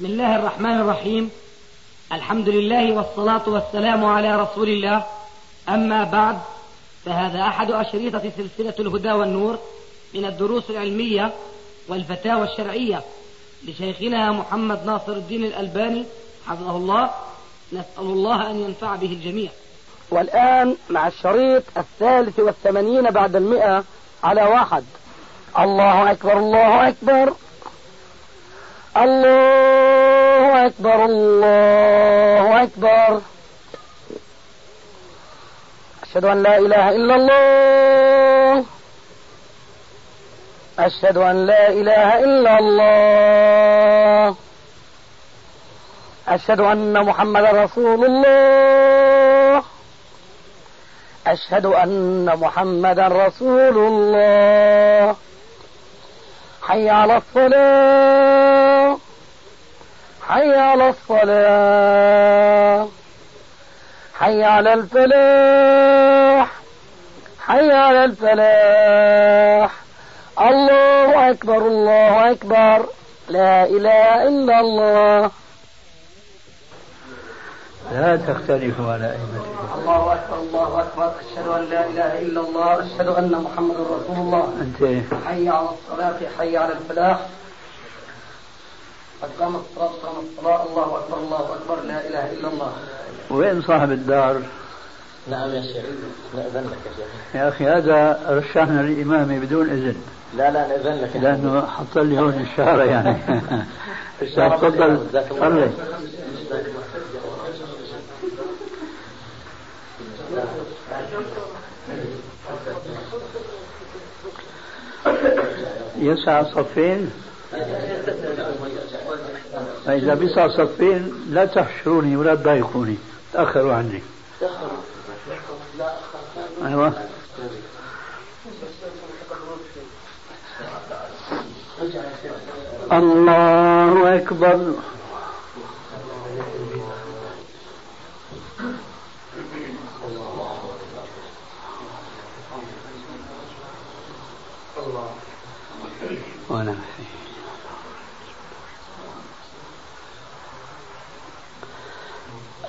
بسم الله الرحمن الرحيم. الحمد لله والصلاة والسلام على رسول الله. أما بعد فهذا أحد أشريطة سلسلة الهدى والنور من الدروس العلمية والفتاوى الشرعية لشيخنا محمد ناصر الدين الألباني حفظه الله. نسأل الله أن ينفع به الجميع. والآن مع الشريط الثالث والثمانين بعد المئة على واحد. الله أكبر الله أكبر. الله أكبر الله أكبر. أشهد أن لا إله إلا الله. أشهد أن لا إله إلا الله. أشهد أن محمد رسول الله. أشهد أن محمد رسول الله. حي على الصلاة. حي على الصلاة. حي على الفلاح. حي على الفلاح. الله أكبر الله أكبر. لا إله إلا الله. لا تختلفوا على أئمتكم. الله أكبر الله أكبر. أشهد أن لا إله إلا الله. أشهد أن محمد رسول الله. أنت حي على الصلاة حي على الفلاح. قد قامت الصلاة قامت الصلاة. الله أكبر الله أكبر. لا إله إلا الله. وين صاحب الدار؟ نعم يا شيخ. نأذن لك يا شيخ. يا أخي هذا رشحنا للإمامة بدون إذن. لا لا نأذن لك لأنه حط لي هون الشارة يعني. الشارة تفضل. صلي. يسع صفين. فإذا بيسع صفين لا تحشروني ولا تضايقوني تأخروا عني. أيوة. الله أكبر. ونعم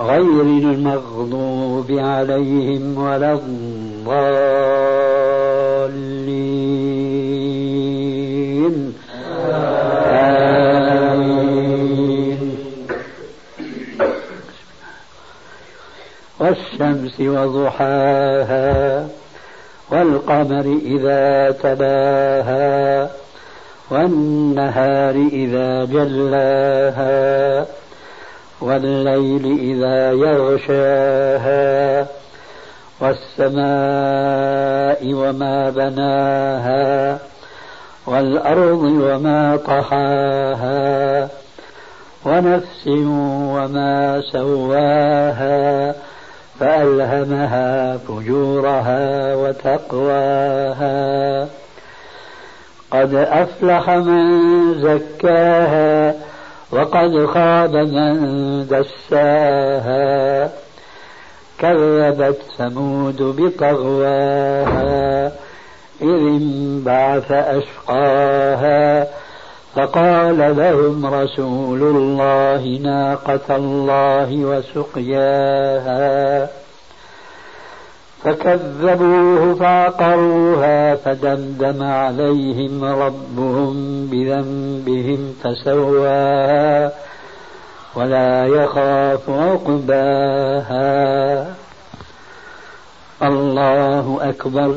غير المغضوب عليهم ولا الضالين. آمين. والشمس وضحاها والقمر إذا تلاها والنهار إذا جلاها والليل إذا يغشاها والسماء وما بناها والأرض وما طحاها ونفس وما سواها فألهمها فجورها وتقواها قد أفلح من زكاها وقد خاب من دساها. كذبت ثمود بطغواها. إذ انبعث أشقاها. فقال لهم رسول الله ناقة الله وسقياها. فكذبوه فعقروها فدمدم عليهم ربهم بذنبهم فسواها ولا يخاف عقباها. الله أكبر.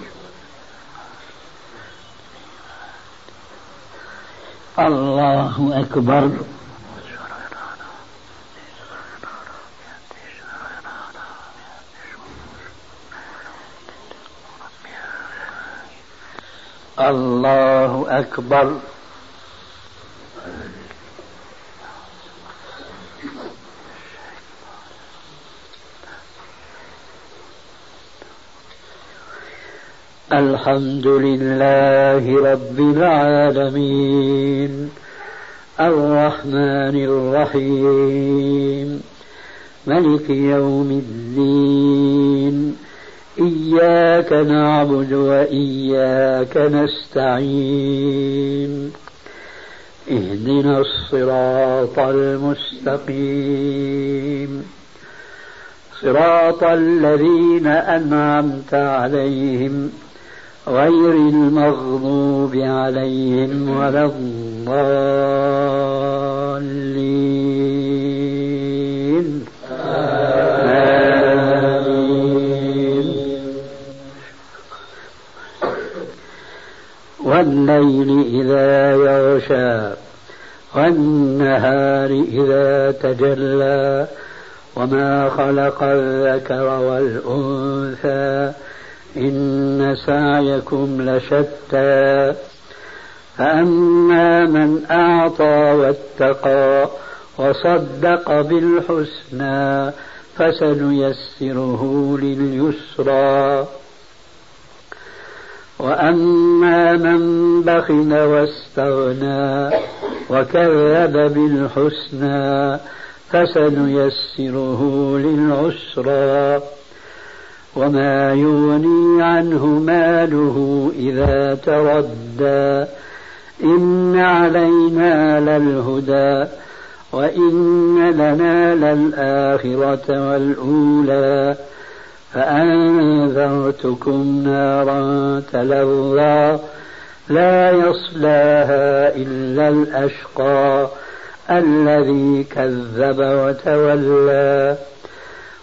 الله أكبر. الله أكبر. الحمد لله رب العالمين. الرحمن الرحيم. ملك يوم الدين. إياك نعبد وإياك نستعين. اهدنا الصراط المستقيم. صراط الذين أنعمت عليهم غير المغضوب عليهم ولا الضالين. آمين. والليل إذا يغشى والنهار إذا تجلى وما خلق الذكر والأنثى إن سعيكم لشتى. فأما من أعطى واتقى وصدق بالحسنى فسنيسره لليسرى. وأما من بخل واستغنى وكذب بالحسنى فسنيسره للعسرى. وما يغني عنه ماله إذا تردى. إن علينا للهدى وإن لنا للآخرة والأولى. فأنذرتكم نارا تلظى لا يصلاها إلا الأشقى. الذي كذب وتولى.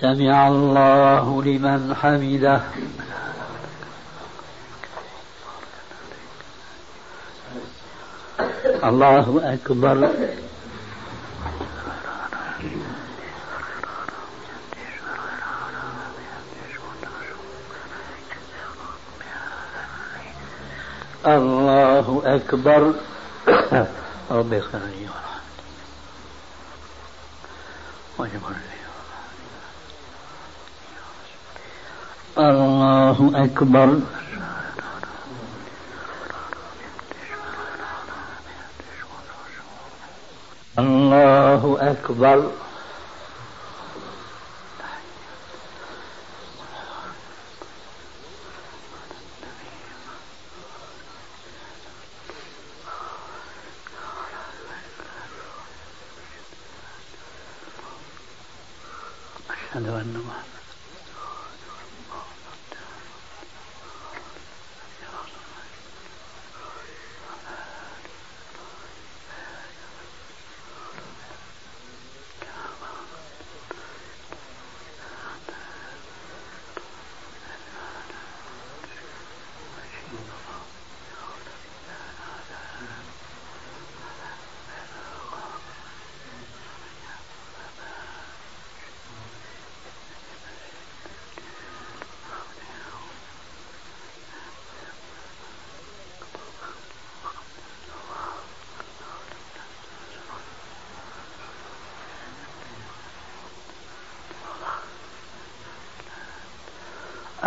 سمع الله لمن حمده. الله أكبر. الله أكبر. رب اغفر لي وارحمني. الله أكبر. الله أكبر.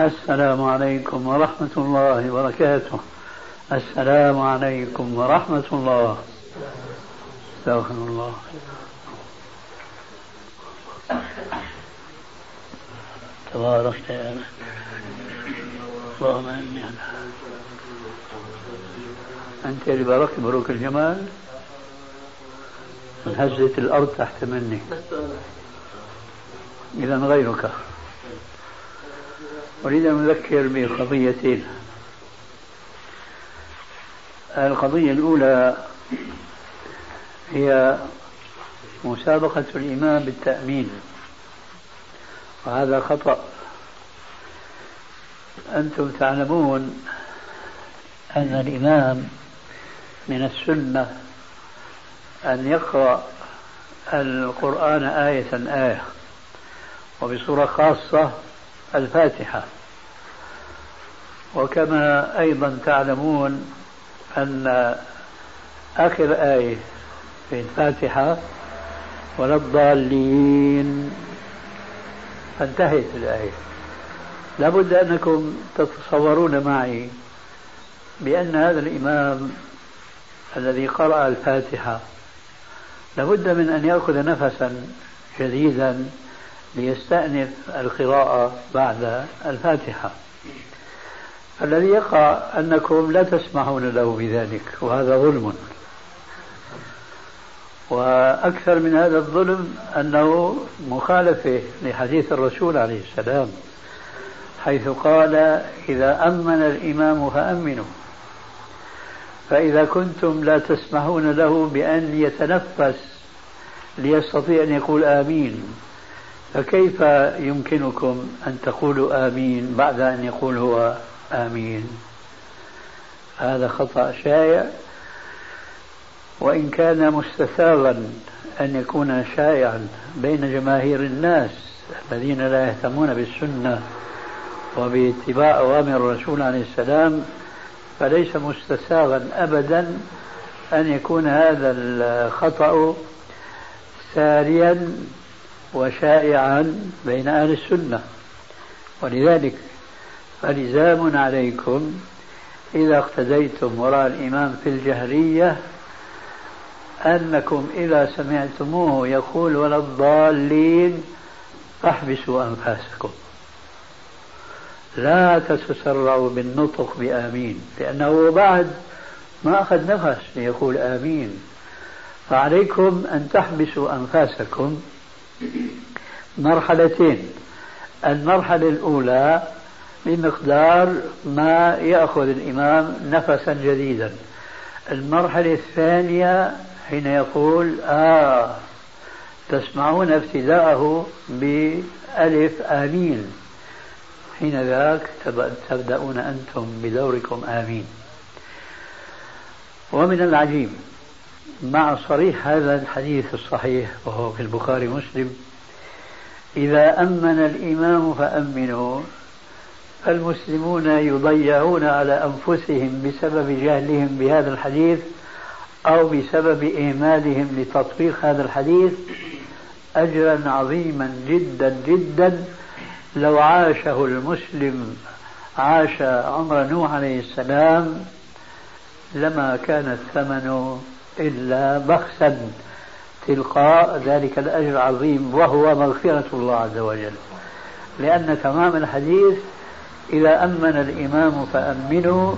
السلام عليكم ورحمة الله وبركاته. السلام عليكم ورحمة الله. استغفر الله. تبارك يا اللهم إني أنت اللي باركت بروك الجمال. انهزت الأرض تحت مني. اذا غيرك. أريد أن أذكر بقضيتين القضية الأولى هي مسابقة الإمام بالتأمين وهذا خطأ. أنتم تعلمون أن الإمام من السنة أن يقرأ القرآن آية آية وبصورة خاصة الفاتحة. وكما أيضا تعلمون أن آخر آية في الفاتحة ولا الضالين. فانتهت الآية. لابد أنكم تتصورون معي بأن هذا الإمام الذي قرأ الفاتحة لابد من أن يأخذ نفسا جديدا ليستأنف القراءة بعد الفاتحة. الذي يقع أنكم لا تسمحون له بذلك وهذا ظلم. وأكثر من هذا الظلم أنه مخالفة لحديث الرسول عليه السلام حيث قال إذا أمن الإمام فأمنوا. فإذا كنتم لا تسمحون له بأن يتنفس ليستطيع أن يقول آمين. فكيف يمكنكم أن تقولوا آمين بعد أن يقول هو آمين؟ هذا خطأ شائع. وإن كان مستساغا أن يكون شائعا بين جماهير الناس الذين لا يهتمون بالسنة وباتباع أوامر الرسول عليه السلام فليس مستساغا أبدا أن يكون هذا الخطأ ساريا وشائعا بين أهل السنة. ولذلك فلزام عليكم إذا اقتديتم وراء الإمام في الجهرية أنكم إذا سمعتموه يقول ولا الضالين فاحبسوا أنفاسكم. لا تتسرعوا بالنطق بآمين لأنه بعد ما أخذ نفس ليقول آمين. فعليكم أن تحبسوا أنفاسكم مرحلتين. المرحلة الأولى بمقدار ما يأخذ الإمام نفسا جديدا. المرحلة الثانية حين يقول آه تسمعون ابتداءه بألف آمين. حين ذاك تبدأون أنتم بدوركم آمين. ومن العجيب مع صريح هذا الحديث الصحيح وهو في البخاري مسلم إذا أمن الإمام فأمنوا فالمسلمون يضيعون على أنفسهم بسبب جهلهم بهذا الحديث أو بسبب إهمالهم لتطبيق هذا الحديث أجرا عظيما جدا جدا. لو عاشه المسلم عاش عمر نوح عليه السلام لما كان الثمن إلا بخسا تلقاء ذلك الأجر العظيم وهو مغفرة الله عز وجل لأن تمام الحديث إذا أمن الإمام فأمنوا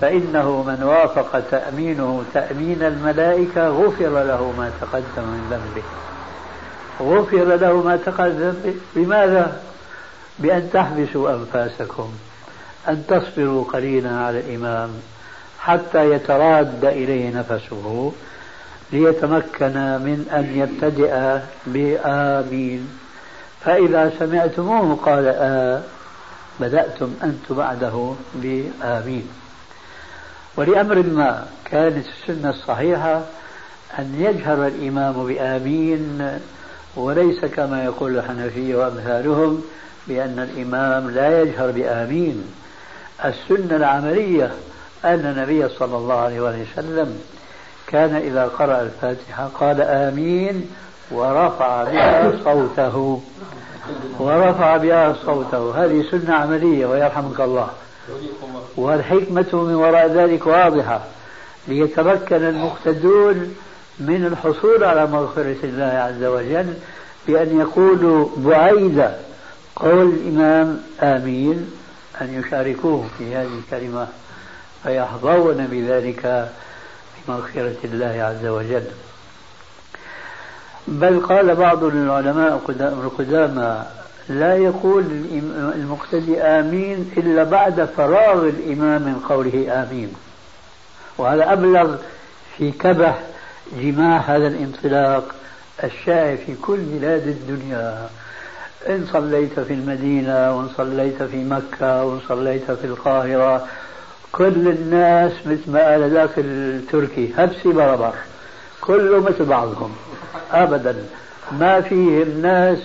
فإنه من وافق تأمينه تأمين الملائكة غفر له ما تقدم من ذنبه غفر له ما تقدم بماذا؟ بأن تحبسوا أنفاسكم أن تصبروا قليلا على الإمام حتى يتراد إليه نفسه ليتمكن من أن يبتدئ بآمين. فإذا سمعتموه قال آ بدأتم أنتم بعده بآمين. ولأمر ما كانت السنة الصحيحة أن يجهر الإمام بآمين وليس كما يقول الحنفية وأمثالهم بأن الإمام لا يجهر بآمين. السنة العملية أن النبي صلى الله عليه وسلم كان إذا قرأ الفاتحة قال آمين ورفع بها صوته. ورفع بها صوته. هذه سنة عملية ويرحمك الله. والحكمة من وراء ذلك واضحة. ليتمكن المقتدون من الحصول على مغفرة الله عز وجل بأن يقولوا بعيد قول الإمام آمين أن يشاركوه في هذه الكلمة. فيحظون بذلك بمغفرة الله عز وجل. بل قال بعض العلماء القدامى لا يقول المقتدي آمين إلا بعد فراغ الإمام من قوله آمين. وهذا أبلغ في كبح جماع هذا الانطلاق الشائع في كل بلاد الدنيا. إن صليت في المدينة وإن صليت في مكة وإن صليت في القاهرة كل الناس مثل ما قال ذاك التركي هبسي بربر. كله مثل بعضهم. أبدا. ما فيهم ناس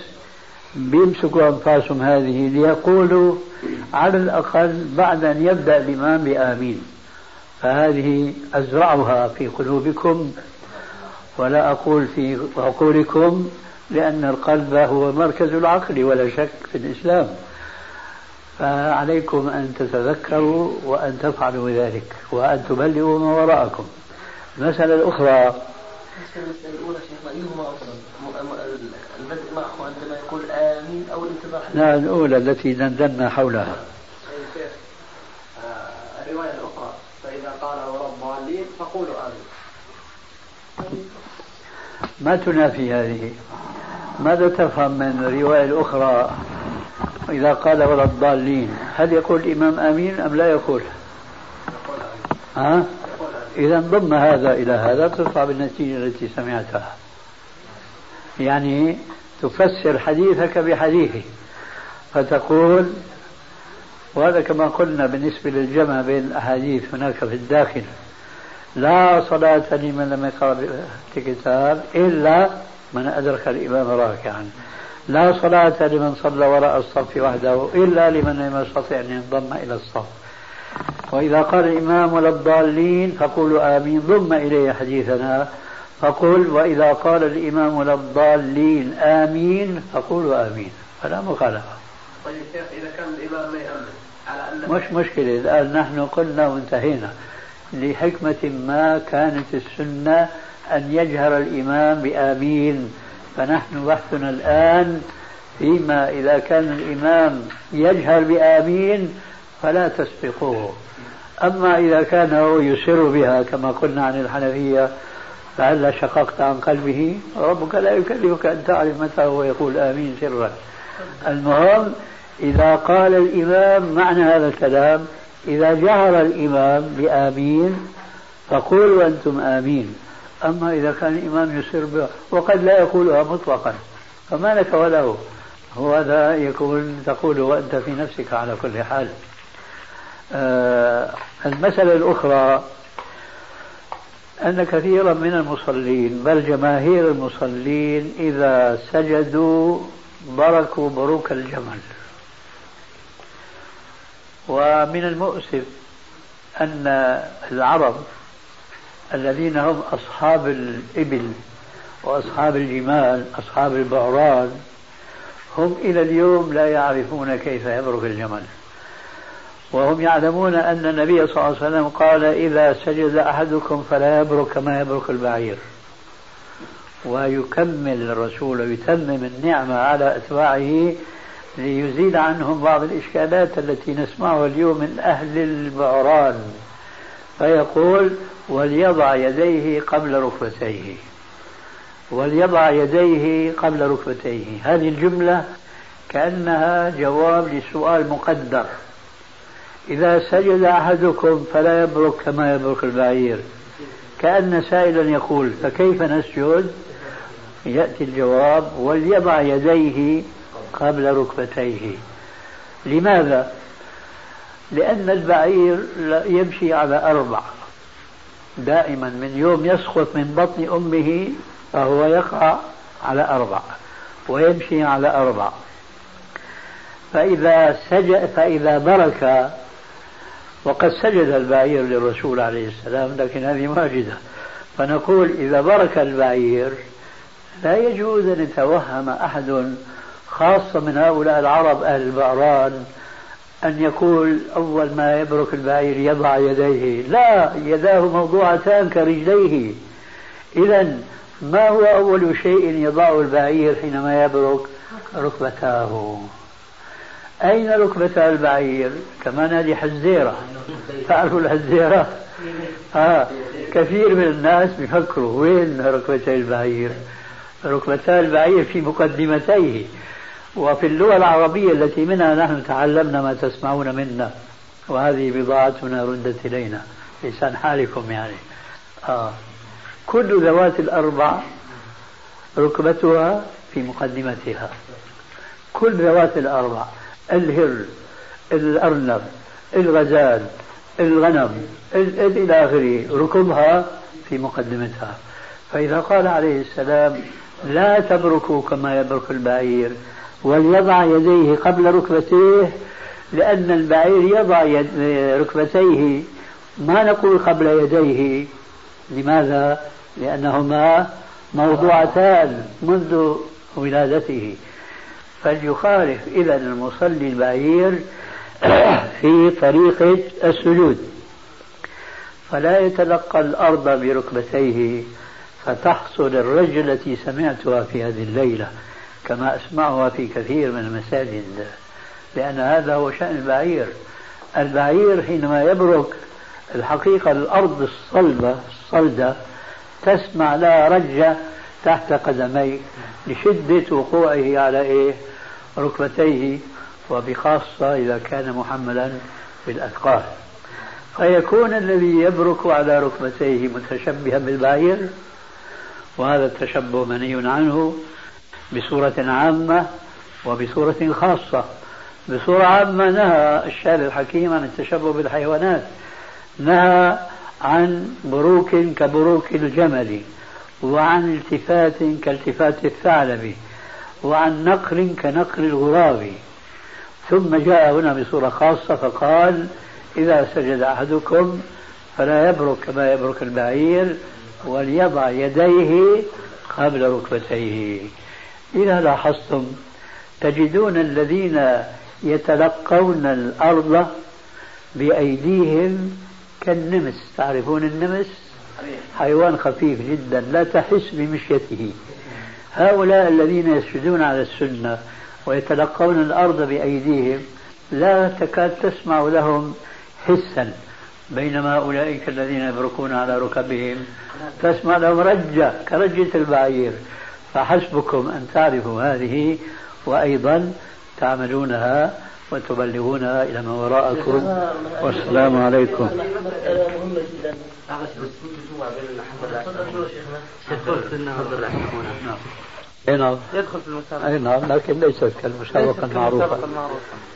بيمسكوا أنفاسهم هذه ليقولوا على الأقل بعد أن يبدأ الإمام بآمين. فهذه أزرعها في قلوبكم. ولا أقول في عقولكم لأن القلب هو مركز العقل ولا شك في الإسلام. فعليكم أن تتذكروا وأن تفعلوا ذلك وأن تبلغوا ما وراءكم. المسألة الأخرى. المسألة الأولى شيخنا أيهما أفضل؟ البدء معه عندما يقول آمين أو الانتظار لا الأولى التي دندنا حولها. الرواية الأخرى. فإذا قال ولا الضالين فقولوا آمين. ما تنافي هذه؟ ماذا تفهم من الرواية الأخرى؟ إذا قال ولا الضالين هل يقول الإمام آمين أم لا يقول؟ ها؟ إذا ضم هذا إلى هذا تطلع بالنتيجة التي سمعتها. يعني تفسر حديثك بحديثه فتقول وهذا كما قلنا بالنسبة للجمع بين الأحاديث هناك في الداخل لا صلاة لمن لم يقرأ الكتاب إلا من أدرك الإمام راكعا. لا صلاة لمن صلى وراء الصف وحده إلا لمن لم يستطع أن ينضم إلى الصف. وإذا قال الإمام ولا الضالين فقولوا آمين ضم إليه حديثنا. فقل وإذا قال الإمام ولا الضالين آمين فقولوا آمين. فلا مخالفة. طيب شيخ إذا كان الإمام ما يأمن على أن مش مشكلة. الآن نحن قلنا وانتهينا. لحكمة ما كانت السنة أن يجهر الإمام بآمين. فنحن بحثنا الآن فيما إذا كان الإمام يجهر بآمين فلا تسبقوه. أما إذا كان هو يسر بها كما قلنا عن الحنفية فهلا شققت عن قلبه؟ ربك لا يكلفك أن تعرف متى هو يقول آمين سرا. المهم إذا قال الإمام معنى هذا الكلام إذا جهر الإمام بآمين فقولوا أنتم آمين. أما إذا كان الإمام يسر بها وقد لا يقولها مطلقا فما لك وله هو. هذا يكون تقول وأنت في نفسك على كل حال. آه المسألة الأخرى أن كثيرا من المصلين بل جماهير المصلين إذا سجدوا بركوا بروك الجمل. ومن المؤسف أن العرب الذين هم أصحاب الإبل وأصحاب الجمال أصحاب البعران هم إلى اليوم لا يعرفون كيف يبرك الجمل. وهم يعلمون أن النبي صلى الله عليه وسلم قال إذا سجد أحدكم فلا يبرك كما يبرك البعير. ويكمل الرسول ويتمم النعمة على أتباعه ليزيل عنهم بعض الإشكالات التي نسمعها اليوم من أهل البعران فيقول وليضع يديه قبل ركبتيه. وليضع يديه قبل ركبتيه. هذه الجملة كأنها جواب لسؤال مقدر. إذا سجد أحدكم فلا يبرك كما يبرك البعير. كأن سائلا يقول فكيف نسجد؟ يأتي الجواب وليضع يديه قبل ركبتيه. لماذا؟ لأن البعير يمشي على أربع. دائما من يوم يسقط من بطن أمه فهو يقع على أربع ويمشي على أربع. فإذا سجد فإذا برك وقد سجد البعير للرسول عليه السلام لكن هذه واجدة فنقول إذا برك البعير لا يجوز أن يتوهم أحد خاصة من هؤلاء العرب أهل البعران أن يقول أول ما يبرك البعير يضع يديه. لا يداه موضوعتان كرجليه. إذا ما هو أول شيء يضعه البعير حينما يبرك؟ ركبتاه. أين ركبتا البعير؟ كمان هذه حزيرة. تعرفوا الحزيرة؟ آه. كثير من الناس بيفكروا وين ركبتي البعير؟ ركبتا البعير في مقدمتيه. وفي اللغة العربية التي منها نحن تعلمنا ما تسمعون منا وهذه بضاعتنا ردت إلينا. لسان حالكم يعني. آه. كل ذوات الأربع ركبتها في مقدمتها. كل ذوات الأربع الهر الأرنب الغزال الغنم إلى آخره ركبها في مقدمتها. فإذا قال عليه السلام لا تبركوا كما يبرك البعير وليضع يديه قبل ركبتيه لأن البعير يضع يد ركبتيه. ما نقول قبل يديه. لماذا؟ لأنهما موضوعتان منذ ولادته. فليخالف إذا المصلي البعير في طريقة السجود. فلا يتلقى الأرض بركبتيه فتحصل الرجل التي سمعتها في هذه الليلة. كما أسمعها في كثير من المساجد لأن هذا هو شأن البعير. البعير حينما يبرك الحقيقة الأرض الصلبة الصلدة تسمع لها رجة تحت قدميه لشدة وقوعه على إيه؟ ركبتيه وبخاصة إذا كان محملا بالأثقال. فيكون الذي يبرك على ركبتيه متشبها بالبعير وهذا التشبه منهي عنه. بصورة عامة وبصورة خاصة. بصورة عامة نهى الشارع الحكيم عن التشبه بالحيوانات نهى عن بروك كبروك الجمل وعن التفات كالتفات الثعلب وعن نقر كنقر الغراب. ثم جاء هنا بصورة خاصة فقال إذا سجد أحدكم فلا يبرك كما يبرك البعير وليضع يديه قبل ركبتيه. إذا لاحظتم تجدون الذين يتلقون الأرض بأيديهم كالنمس. تعرفون النمس؟ حيوان خفيف جدا لا تحس بمشيته. هؤلاء الذين يسجدون على السنة ويتلقون الأرض بأيديهم لا تكاد تسمع لهم حسا. بينما أولئك الذين يبركون على ركبهم تسمع لهم رجة كرجة البعير. فحسبكم أن تعرفوا هذه وأيضا تعملونها وتبلغونها إلى ما وراءكم. والسلام عليكم. أي نعم. يدخل في المسابقة أي نعم لكن ليست كالمسابقة المعروفة.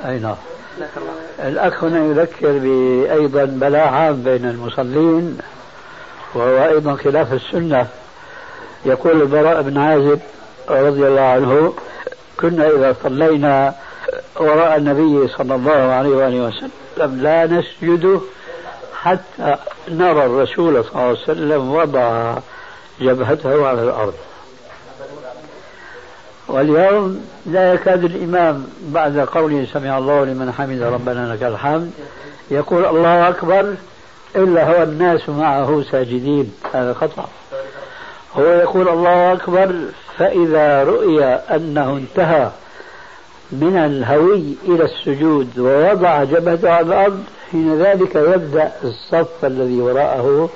أي نعم. الأخ هنا يذكر بايضا بلاء عام بين المصلين وهو أيضا خلاف السنة. يقول البراء بن عازب رضي الله عنه كنا إذا صلينا وراء النبي صلى الله عليه وآله وسلم لا نسجد حتى نرى الرسول صلى الله عليه وسلم وضع جبهته على الأرض. واليوم لا يكاد الإمام بعد قوله سمع الله لمن حمد ربنا لك الحمد يقول الله أكبر إلا هو الناس معه ساجدين. هذا خطأ. هو يقول الله أكبر فإذا رؤي أنه انتهى من الهوي إلى السجود ووضع جبهته على الأرض حين ذلك يبدأ الصف الذي وراءه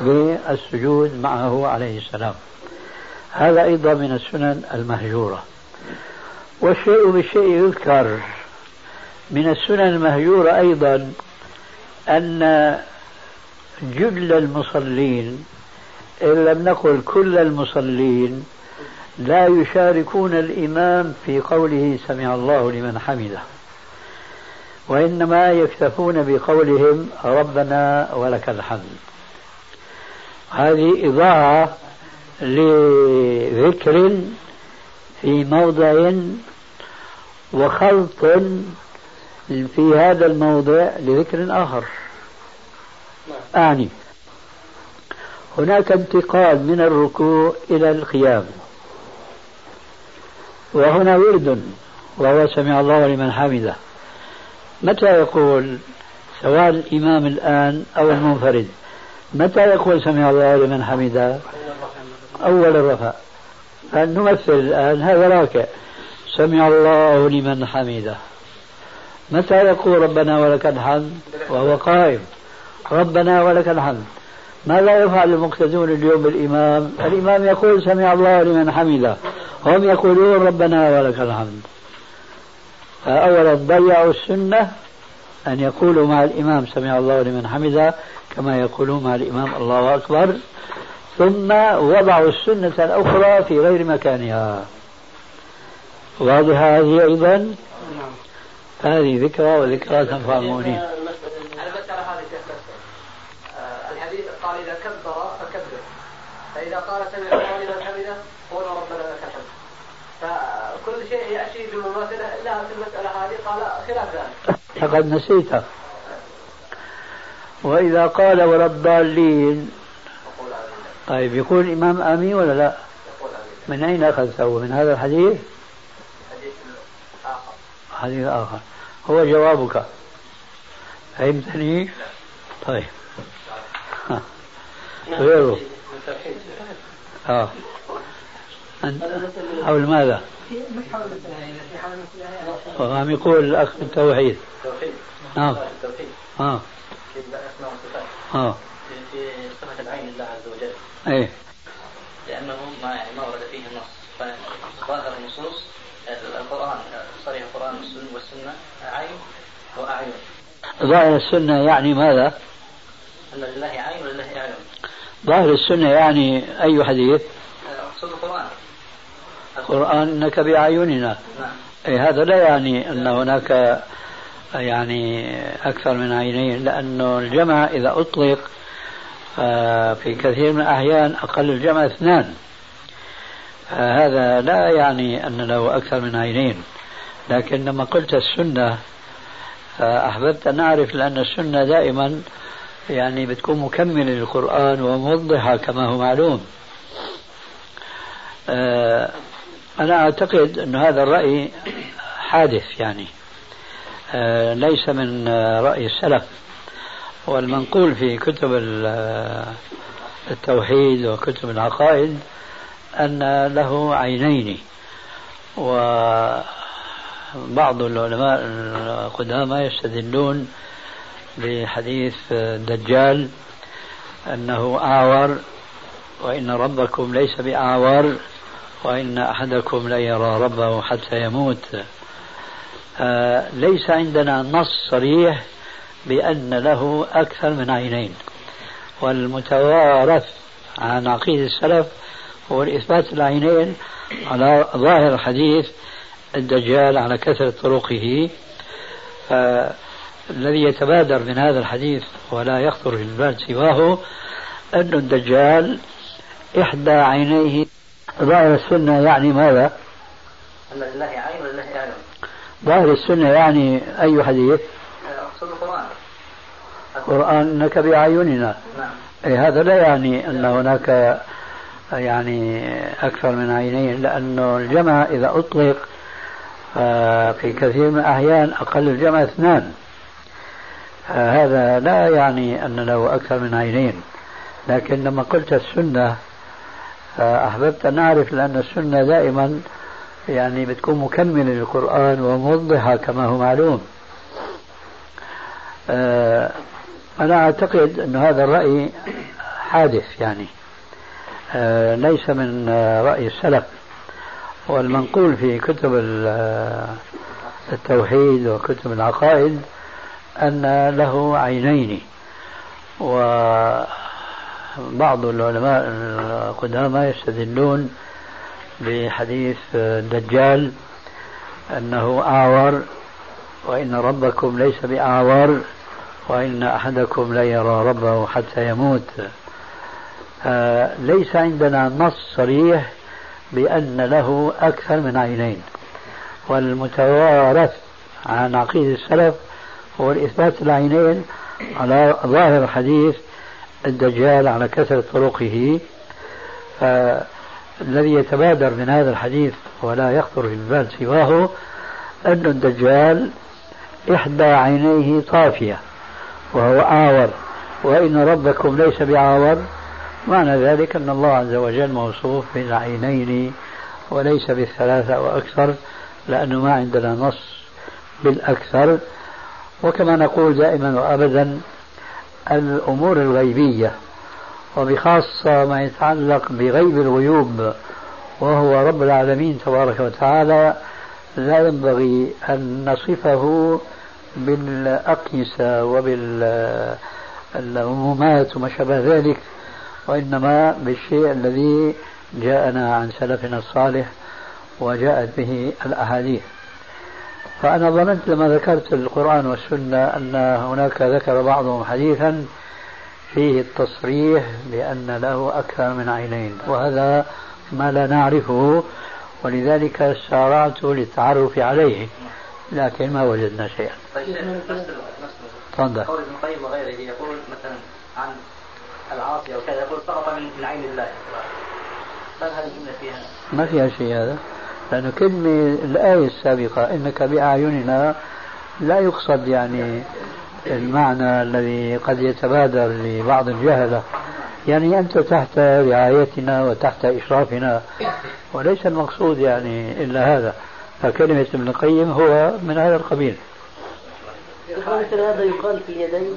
بالسجود معه عليه السلام. هذا أيضا من السنن المهجورة. والشيء بالشيء يذكر. من السنن المهجورة أيضا أن جل المصلين إن لم نقل كل المصلين لا يشاركون الإمام في قوله سمع الله لمن حمده. وإنما يكتفون بقولهم ربنا ولك الحمد. هذه إضاعة لذكر في موضع وخلط في هذا الموضع لذكر آخر. أعني هناك انتقال من الركوع إلى القيام. وهنا ورد وهو سمع الله لمن حمده. متى يقول سواء الإمام الآن أو المنفرد متى يقول سمع الله لمن حمده؟ أول الرفع. فنمثل الآن هذا راكع. سمع الله لمن حمده. متى يقول ربنا ولك الحمد؟ وهو قائم. ربنا ولك الحمد. ماذا يفعل المقتدون اليوم بالإمام؟ الإمام يقول سمع الله لمن حمده هم يقولون ربنا ولك الحمد. فأولا ضيعوا السنة أن يقولوا مع الإمام سمع الله لمن حمده كما يقولون مع الإمام الله أكبر. ثم وضعوا السنة الأخرى في غير مكانها. واضحة هذه أيضا؟ نعم. هذه ذكرى وذكرى تنفع المؤمنين المسألة هذه آه، الحديث قال إذا كبر فكبر فإذا قال سمع الله لمن حمده قول ربنا لك الحمد. فكل شيء يأتي بمماثلة إلا في المسألة هذه قال خلاف ذلك. فقد نسيت. وإذا قال ولا الضالين طيب يقول الإمام آمين ولا لا؟ من أين أخذته؟ من هذا الحديث؟ حديث آخر. هو جوابك. فهمتني؟ طيب. غيره. آه. حول ماذا؟ وعم يقول الأخ التوحيد التوحيد نعم. التوحيد آه. في الاسماء والصفات آه. في صفه العين لله عز وجل إيه. لأنه ما يعني ما ورد فيه النص فظاهر النصوص القران صريح القران والسنة عين واعين ظاهر السنة يعني ماذا؟ أن لله عين ولله اعين ظاهر السنة يعني أي حديث؟ أقصد القرآن. القرآن إنك بأعيننا. نعم. أي هذا لا يعني أن هناك يعني أكثر من عينين لأنه الجمع إذا أطلق آه، في كثير من الأحيان أقل الجمع اثنان. هذا لا يعني أن له أكثر من عينين. لكن لما قلت السنة أحببت أن أعرف لأن السنة دائما يعني بتكون مكملة للقرآن وموضحة كما هو معلوم. آه، أنا أعتقد أن هذا الرأي حادث يعني. آه، ليس من رأي السلف. والمنقول في كتب التوحيد وكتب العقائد أن له عينين. وبعض العلماء القدامى يستدلون بحديث الدجال أنه أعور وإن ربكم ليس بأعور وإن أحدكم لا يرى ربه حتى يموت. آه، ليس عندنا نص صريح بأن له أكثر من عينين. والمتوارث عن عقيدة السلف هو الإثبات العينين على ظاهر حديث الدجال على كثرة طرقه. فالذي يتبادر من هذا الحديث ولا يخطر في البال سواه أن الدجال إحدى عينيه ظاهر السنة يعني ماذا؟ أن لله عين ولله أعين ظاهر السنة يعني أي حديث؟ القرآن القرآن إنك بأعيننا نعم. أي هذا لا يعني أن هناك يعني أكثر من عينين لأنه الجمع إذا أطلق في كثير من الأحيان أقل الجمع اثنان هذا لا يعني أن له أكثر من عينين لكن لما قلت السنة أحببت أن أعرف لأن السنة دائما يعني بتكون مكملة للقرآن وموضحة كما هو معلوم. آه، أنا أعتقد أن هذا الرأي حادث يعني. آه، ليس من رأي السلف. والمنقول في كتب التوحيد وكتب العقائد أن له عينين. وبعض العلماء القدامى يستدلون بحديث الدجال أنه أعور وإن ربكم ليس بأعور وإن أحدكم لا يرى ربه حتى يموت. ليس عندنا نص صريح بأن له أكثر من عينين. والمتوارث عن عقيدة السلف هو الإثبات العينين على ظاهر حديث الدجال على كثرة طرقه. الذي يتبادر من هذا الحديث ولا يخطر في البال سواه أن الدجال إحدى عينيه طافية وهو أعور وإن ربكم ليس بعاور معنى ذلك أن الله عز وجل موصوف بالعينين وليس بالثلاثة وأكثر لأنه ما عندنا نص بالأكثر. وكما نقول دائما وأبدا الأمور الغيبية وبخاصة ما يتعلق بغيب الغيوب وهو رب العالمين تبارك وتعالى لا ينبغي أن نصفه بالأقيسة وبالعمومات وما شابه ذلك وإنما بالشيء الذي جاءنا عن سلفنا الصالح وجاءت به الأحاديث. فأنا ظننت لما ذكرت القرآن والسنة أن هناك ذكر بعضهم حديثا فيه التصريح بأن له أكثر من عينين وهذا ما لا نعرفه ولذلك سارعت للتعرف عليه لكن ما وجدنا شيئا. طيب تفضل. قول ابن القيم وغيره يقول مثلا عن العاصي أو كذا يقول سقط من عين الله. هل هذه الجمله فيها؟ ما فيها شيء هذا. لأنه كلمة الآية السابقة إنك بأعيننا لا يقصد يعني المعنى الذي قد يتبادر لبعض الجهلة. يعني أنت تحت رعايتنا وتحت إشرافنا وليس المقصود يعني إلا هذا. فكلمة ابن القيم هو من هذا القبيل. مثل هذا يقال في اليدين.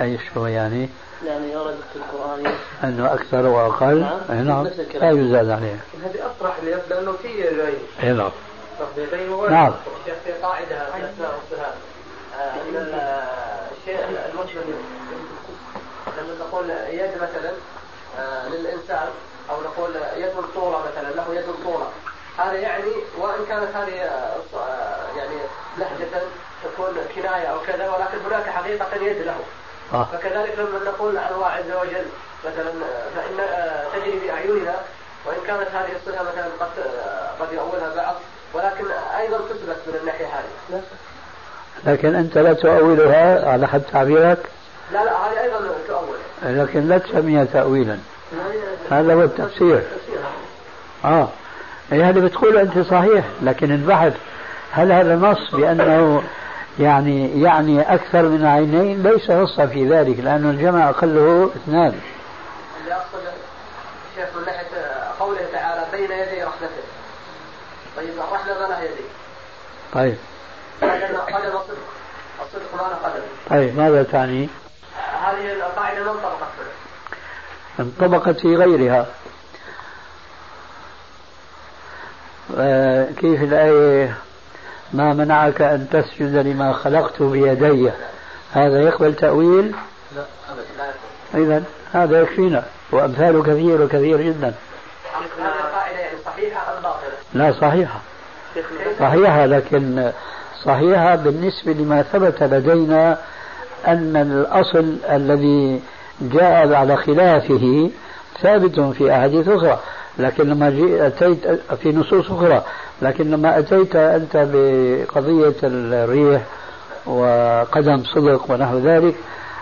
أي شو يعني؟ يعني ورد في القرآن. أنه أكثر وأقل. نعم. أي نعم. لا يزاد عليه. هذه أطرح لأنه في العين أي نعم. نعم. في قاعدة في الاسماء والصفات آه، ان الشيء المسلم. لما نقول يد مثلا آه، للإنسان أو نقول يد طولة مثلا له يد طولة. هذا يعني وإن كانت هذه آه، آه، يعني لهجة تكون كناية أو كذا ولكن هناك حقيقة يد له. آه. فكذلك لما نقول عن الله عز وجل مثلا فإن آه، تجري بأعيننا وإن كانت هذه الصفة مثلا قد آه، قد يؤولها بعض ولكن أيضا تثبت من الناحية هذه. لكن أنت لا تؤولها على حد تعبيرك؟ لا لا هذه أيضا تؤول. لكن لا تسميها تأويلا. هذا هو التفسير. آه. هذا بتقول أنت صحيح لكن البحث هل هذا نص بأنه يعني يعني أكثر من عينين ليس نصا في ذلك لأن الجمع أقله اثنان. اللي أقصد شيخ من ناحية قوله تعالى بين يدي رحمته طيب الرحمة ما يدي. طيب. قدم الصدق الصدق ما قدم طيب ماذا تعني؟ هذه القاعدة ما انطبقت انطبقت في غيرها. آه، كيف الآية؟ ما منعك أن تسجد لما خلقت بيدي. هذا يقبل تأويل؟ لا أبدا إذا هذا يكفينا وأمثاله كثير وكثير جدا. صحيحة؟ لا صحيحة. صحيحة لكن صحيحة بالنسبة لما ثبت لدينا أن الأصل الذي جاء على خلافه ثابت في أحاديث أخرى. لكن لما أتيت في نصوص أخرى لكن لما أتيت أنت بقضية الريح وقدم صدق ونحو ذلك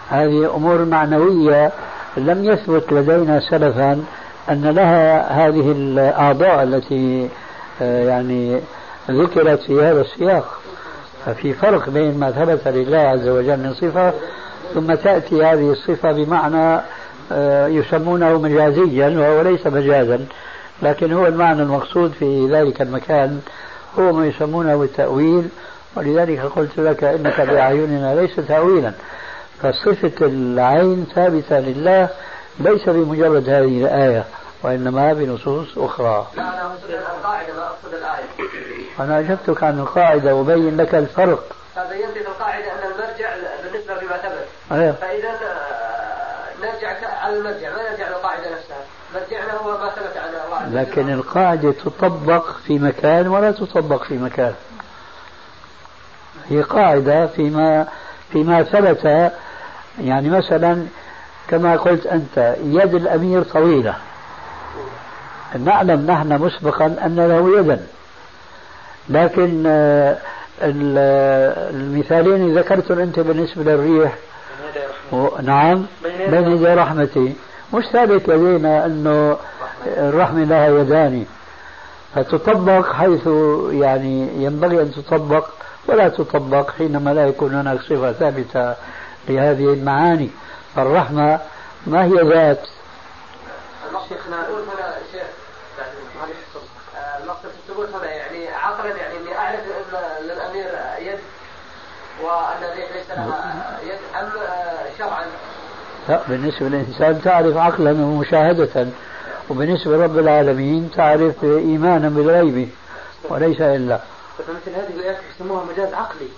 هذه أمور معنوية لم يثبت لدينا سلفا أن لها هذه الأعضاء التي آه، يعني ذكرت في هذا السياق. ففي فرق بين ما ثبت لله عز وجل من صفة ثم تأتي هذه الصفة بمعنى آه، يسمونه مجازيا وهو ليس مجازا. لكن هو المعنى المقصود في ذلك المكان هو ما يسمونه التأويل. ولذلك قلت لك إنك بأعيننا ليس تأويلا. فصفة العين ثابتة لله ليس بمجرد هذه الآية وإنما بنصوص أخرى. لا أنا أقصد القاعدة أقصد الآية أنا أجبتك عن القاعدة وبين لك الفرق. فبينت في القاعدة أن المرجع بالنسبة لما ثبت. أيه. فإذا نرجع على المرجع ما نرجع للقاعدة نفسها مرجعنا هو ما ثبت عن الله عز وجل. لكن القاعدة تطبق في مكان ولا تطبق في مكان. هي قاعدة فيما فيما ثبت يعني مثلا كما قلت أنت يد الأمير طويلة. نعلم نحن مسبقا أن له يدا. لكن آه، ال- المثالين ذكرتهم أنت بالنسبة للريح. نعم بين يدي رحمتي مش ثابت لدينا أنه الرحمة لها يدان فتطبق حيث يعني ينبغي أن تطبق ولا تطبق حينما لا يكون هناك صفة ثابتة لهذه المعاني. فالرحمة ما هي ذات؟ شيخنا شيخ المقصد في الثبوت هنا يعني عقلا يعني إني أعرف إن للأمير يد وأن ليس لها يد أم شرعا؟ لا بالنسبة للإنسان تعرف عقلا ومشاهدة. وبالنسبة لرب العالمين تعرف إيمانا بالغيب وليس إلا. فمثل هذه الآيات يسموها مجاز عقلي.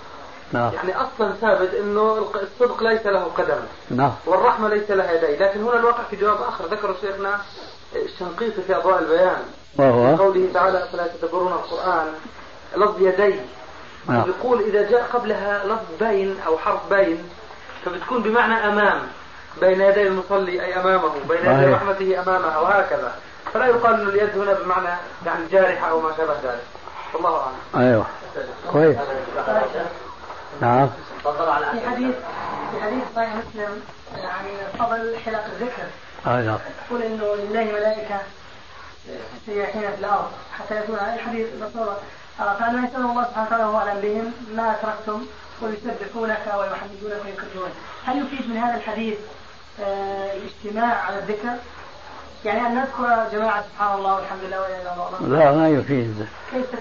نعم. يعني أصلا ثابت إنه الصدق ليس له قدم. نعم. والرحمة ليس لها يدين. لكن هنا الواقع في جواب آخر. ذكر شيخنا الشنقيطي في أضواء البيان. وهو قوله تعالى فلا تدبرون القرآن لفظ يدين نعم. يقول إذا جاء قبلها لفظ باين أو حرف باين فبتكون بمعنى أمام. بين يدي المصلي أي أمامه بين يدي صحيح. رحمته أمامه وهكذا. فلا يقال ان اليد هنا بمعنى يعني جارحة أو ما شابه ذلك. والله أعلم. أيوه. كويس. نعم. في حديث في حديث صحيح مسلم يعني فضل حلق الذكر. أي نعم يقول إنه لله ملائكة سياحين في الأرض. حتى يكون هذا الحديث مصورة فأنا يسأل الله سبحانه وتعالى وهو أعلم بهم ما اتركتم ويسبحونك ويحمدونك ويكبرونك هل يفيد من هذا الحديث الاجتماع على الذكر؟ يعني ان نذكر جماعة سبحان الله والحمد لله ولا اله إلا الله؟ لا ما يفيد.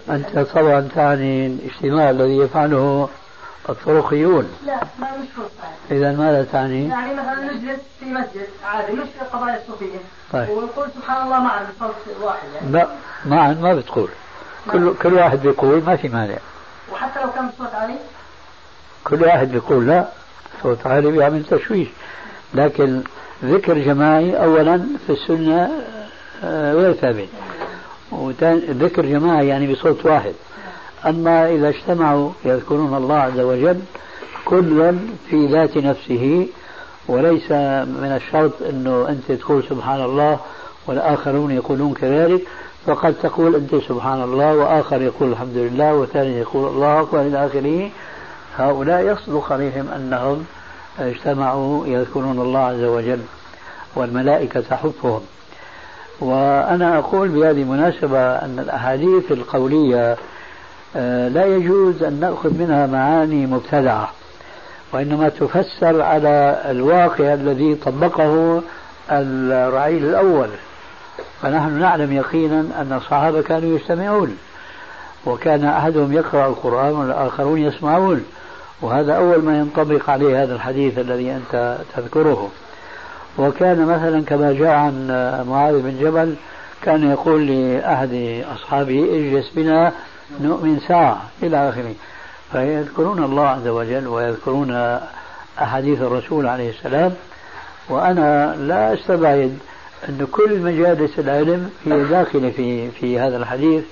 أنت طبعا تعني الاجتماع الذي يفعله الطرقيون. لا ما مش إذا ماذا تعني؟ يعني مثلا نجلس في مسجد عادي مش في القضايا الصوفيه طيب. ونقول سبحان الله معا بصوت واحد يعني. لا معا ما بتقول. كل كل واحد بيقول ما في مانع. وحتى لو كان بصوت عالي؟ كل واحد بيقول لا صوت عالي بيعمل تشويش. لكن ذكر جماعي اولا في السنة آه، غير ثابت. ذكر جماعي يعني بصوت واحد. أما إذا اجتمعوا يذكرون الله عز وجل كل في ذات نفسه وليس من الشرط إنه أنت تقول سبحان الله والآخرون يقولون كذلك. فقد تقول أنت سبحان الله وآخر يقول الحمد لله وثاني يقول الله اكبر إلى اخره هؤلاء يصدق عليهم أنهم اجتمعوا يذكرون الله عز وجل والملائكة تحفهم وأنا أقول بهذه المناسبة أن الأحاديث القولية آه، لا يجوز أن نأخذ منها معاني مبتدعة وإنما تفسر على الواقع الذي طبقه الرعيل الأول. فنحن نعلم يقينا أن الصحابة كانوا يجتمعون وكان أحدهم يقرأ القرآن والآخرون يسمعون. وهذا أول ما ينطبق عليه هذا الحديث الذي أنت تذكره. وكان مثلا كما جاء عن معاذ بن جبل كان يقول لأحد أصحابه اجلس بنا نؤمن ساعة إلى آخره. فيذكرون الله عز وجل ويذكرون أحاديث الرسول عليه السلام. وأنا لا أستبعد أن كل مجالس العلم هي داخلة في في هذا الحديث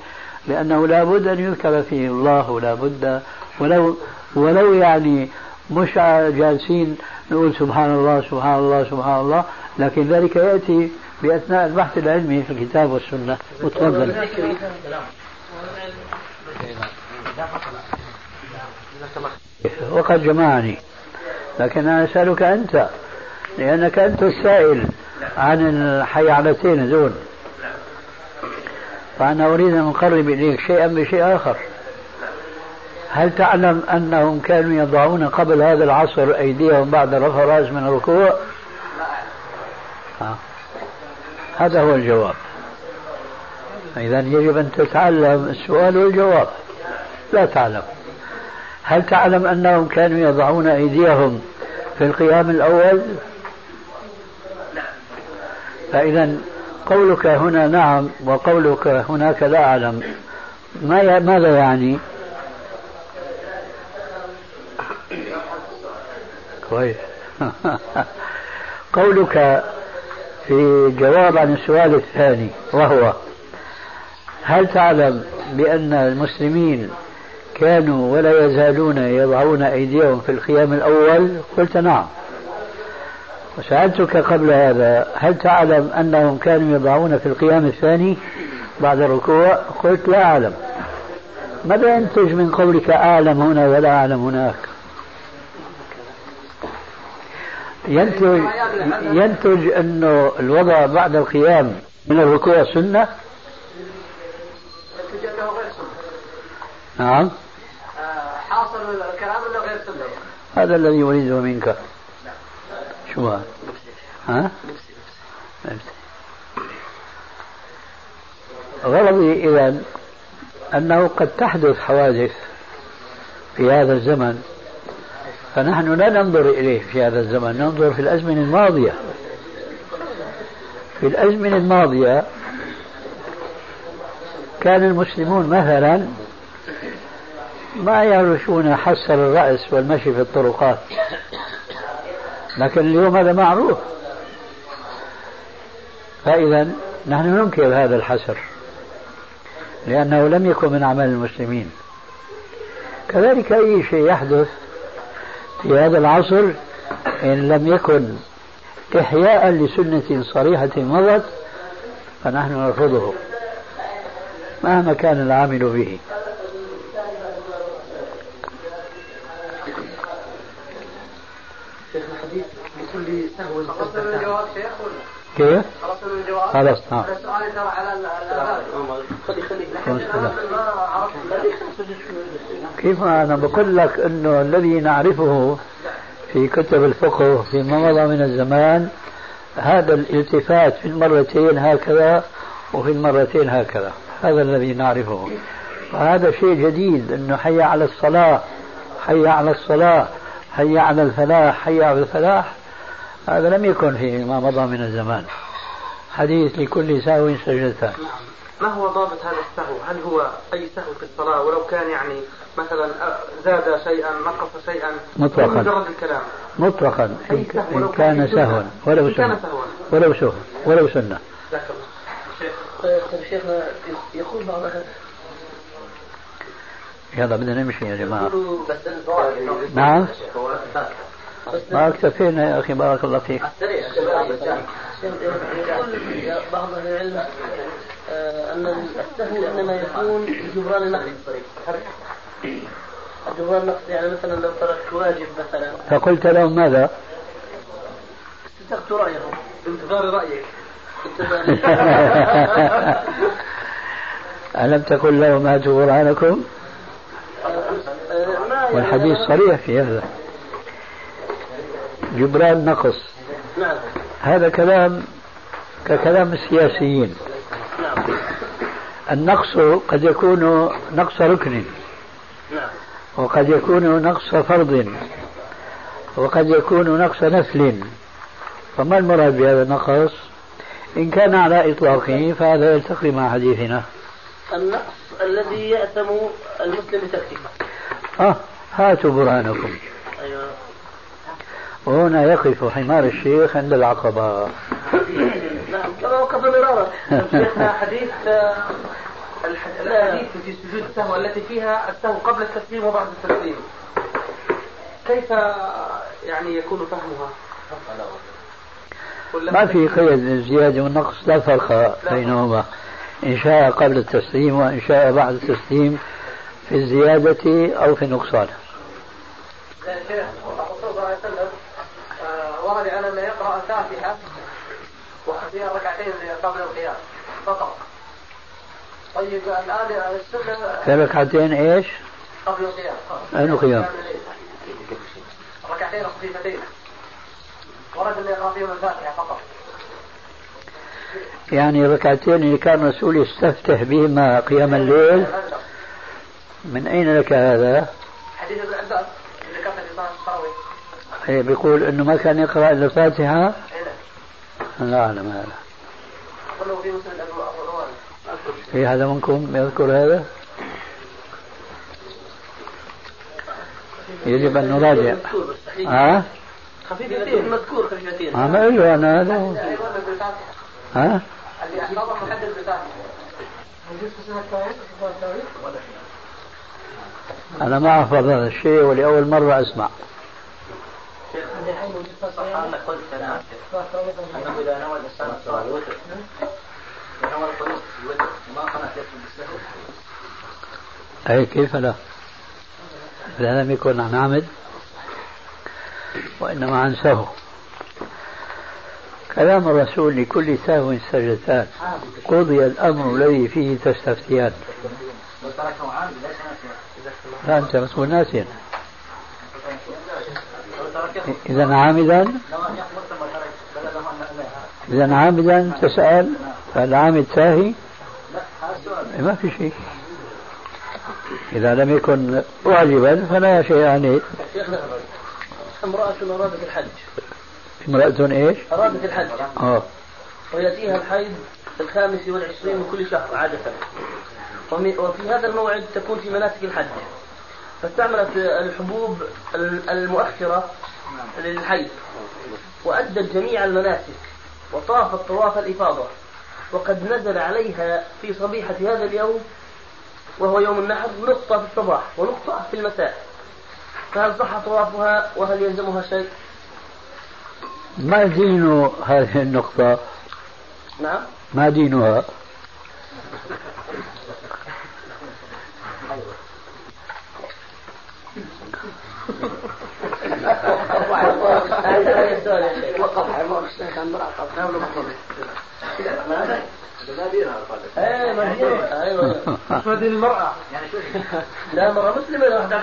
لأنه لا بد أن يذكر فيه الله ولا بد ولو ولو يعني مش جالسين نقول سبحان الله سبحان الله سبحان الله لكن ذلك يأتي بأثناء البحث العلمي في الكتاب والسنة. وتفضل وقد جمعني لكن أنا أسألك أنت لأنك أنت السائل عن الحيعلتين هذول فأنا أريد أن أقرب إليك شيئا بشيء آخر. هل تعلم أنهم كانوا يضعون قبل هذا العصر أيديهم بعد الرأس من الركوع؟ آه. هذا هو الجواب. إذا يجب أن تتعلم السؤال والجواب. لا تعلم. هل تعلم أنهم كانوا يضعون أيديهم في القيام الأول؟ فإذا قولك هنا نعم وقولك هناك لا أعلم. ما ماذا يعني؟ كويس. قولك في جواب عن السؤال الثاني وهو هل تعلم بأن المسلمين كانوا ولا يزالون يضعون أيديهم في القيام الأول؟ قلت نعم. وسألتك قبل هذا هل تعلم أنهم كانوا يضعون في القيام الثاني بعد الركوع؟ قلت لا أعلم. ماذا ينتج من قولك أعلم هنا ولا أعلم هناك؟ ينتج ينتج أنه الوضع بعد القيام من الركوع سنة انه غير سنه نعم حاصل الكلام انه غير سنة هذا الذي أريده منك شو هذا؟ ها؟ غرضي إذا أنه قد تحدث حوادث في هذا الزمن فنحن لا ننظر إليه في هذا الزمن ننظر في الأزمنة الماضية. في الأزمنة الماضية كان المسلمون مثلا ما يعرفون حسر الرأس والمشي في الطرقات. لكن اليوم هذا معروف. فإذا نحن ننكر هذا الحسر لأنه لم يكن من أعمال المسلمين. كذلك أي شيء يحدث في هذا العصر إن لم يكن إحياء لسنة صريحة مضت فنحن نرفضه مهما كان العامل به؟ كيف؟ خلصنا من الجواب؟ خلاص نعم. هذا سؤالي ترى على الآذان خلي خلي. ما عرفت كيف أنا بقول لك أنه الذي نعرفه في كتب الفقه فيما مضى من الزمان هذا الالتفات في المرتين هكذا وفي المرتين هكذا. هذا الذي نعرفه. وهذا شيء جديد أنه حي على الصلاة حي على الصلاة حي على الفلاح حي على الفلاح. هذا لم يكن فيما مضى من الزمان. حديث لكل سهو سجدتان ما هو ضابط هذا السهو؟ هل هو أي سهو في الصلاة؟ ولو كان يعني مثلا زاد شيئا نقص شيئا مطلقا. مجرد الكلام. مطلقا. سهو؟ إن كان سهوا. ولو سهوا. ولو سهوا ولو سنة. جزاك الله. طيب شيخنا يقول بعض يلا بدنا نمشي يا جماعة. نعم. ما اكتفينا يا أخي بارك الله فيك. يقول بعض العلم آه، أن السهو إنما يكون جبران النقص جبران النقص يعني مثلا لو تركت واجب مثلا. فقلت لهم ماذا؟ استفدت رأيهم. بانتظار رأيك. ألم تقل لهم هاتوا برهانكم؟ آه، ما والحديث صريح في هذا جبران نقص. نعم. هذا كلام ككلام السياسيين. النقص. قد يكون نقص ركن وقد يكون نقص فرض وقد يكون نقص نفل. فما المراد بهذا النقص؟ إن كان على إطلاقه فهذا يلتقي مع حديثنا. النقص الذي يأثم المسلم بتركه آه هاتوا برهانكم. أيوه. وهنا يقف حمار الشيخ عند العقبة. نعم كما وقف مرارا. شيخنا حديث آه، الح- الأحاديث في سجود السهو التي فيها السهو قبل التسليم وبعد التسليم. كيف يعني يكون فهمها؟ ما في قيد للزيادة والنقص لا فرق بينهما. إن شاء قبل التسليم وإن شاء بعد التسليم في الزيادة أو في النقصان. يا شيخ الرسول صلى الله عليه وسلم آه، ورد عن انه يقرا الفاتحه وفيها ركعتين قبل القيام فقط. طيب الآن السنة ركعتين إيش؟ قبل القيام أين القيام؟ ركعتين خفيفتين ورد انه يقرا فيهم الفاتحة فقط. يعني ركعتين اللي كان الرسول يستفتح بهما قيام الليل من أين لك هذا؟ حديث ابن عباس اللي ذكرته في. إيه بيقول إنه ما كان يقرأ إلا الفاتحة هنا لا أعلم هذا في هذا منكم يذكر هذا؟ يجب أن نراجع ها؟ خفيفتين مذكور خفيفتين ما أقول له أنا هذا اللي ها؟ اللي. أنا ما أحفظ هذا الشيء ولأول مرة أسمع أي كيف لا؟ إذا لم يكن عن عمد وإنما عن سهو كلام الرسول لكل سهو سجدتان قضي الأمر الذي فيه تستفتيان. لا أنت مسؤول ناسيا. إذا عامدا إذا عامدا تسأل فالعامد ساهي ما في شيء. إذا لم يكن واجبا فلا شيء عليه امرأة أرادت الحج. امرأة إيش؟ أرادت الحج. آه. ويأتيها الحيض في الخامس والعشرين من كل شهر عادة. وفي هذا الموعد تكون في مناسك الحج. فاستعملت الحبوب المؤخرة للحيض وأدت جميع المناسك وطافت طواف الإفاضة وقد نزل عليها في صبيحة هذا اليوم وهو يوم النحر نقطة في الصباح ونقطة في المساء فهل صح طوافها وهل يلزمها شيء؟ ما دين هذه النقطة؟ نعم ما دينها؟ إيه مدينة أيوه المرأة لا مرأة مسلمة واحدة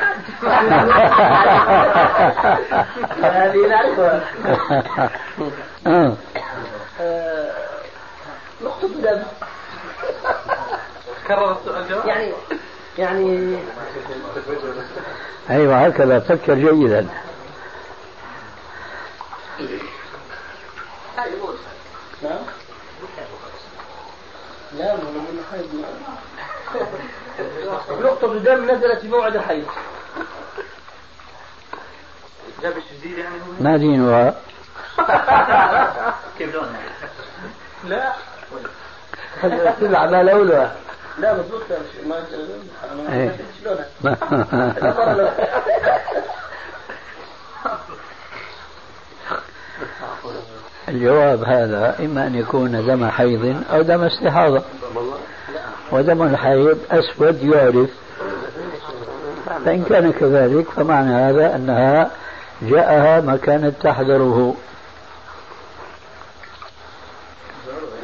هذه نعرفها نقطة دم كرر يعني يعني أيوه هكذا فكر جيدا نعم لا نقطة دم نزلت في موعد الحيض. يعني ما دينها؟ كيف لونها؟ لا. تلعب على لولها لا مضبوط ما إيه. الجواب هذا إما أن يكون دم حيض أو دم استحاضة. ودم الحيض أسود يعرف فإن كان كذلك فمعنى هذا أنها جاءها ما كانت تحذره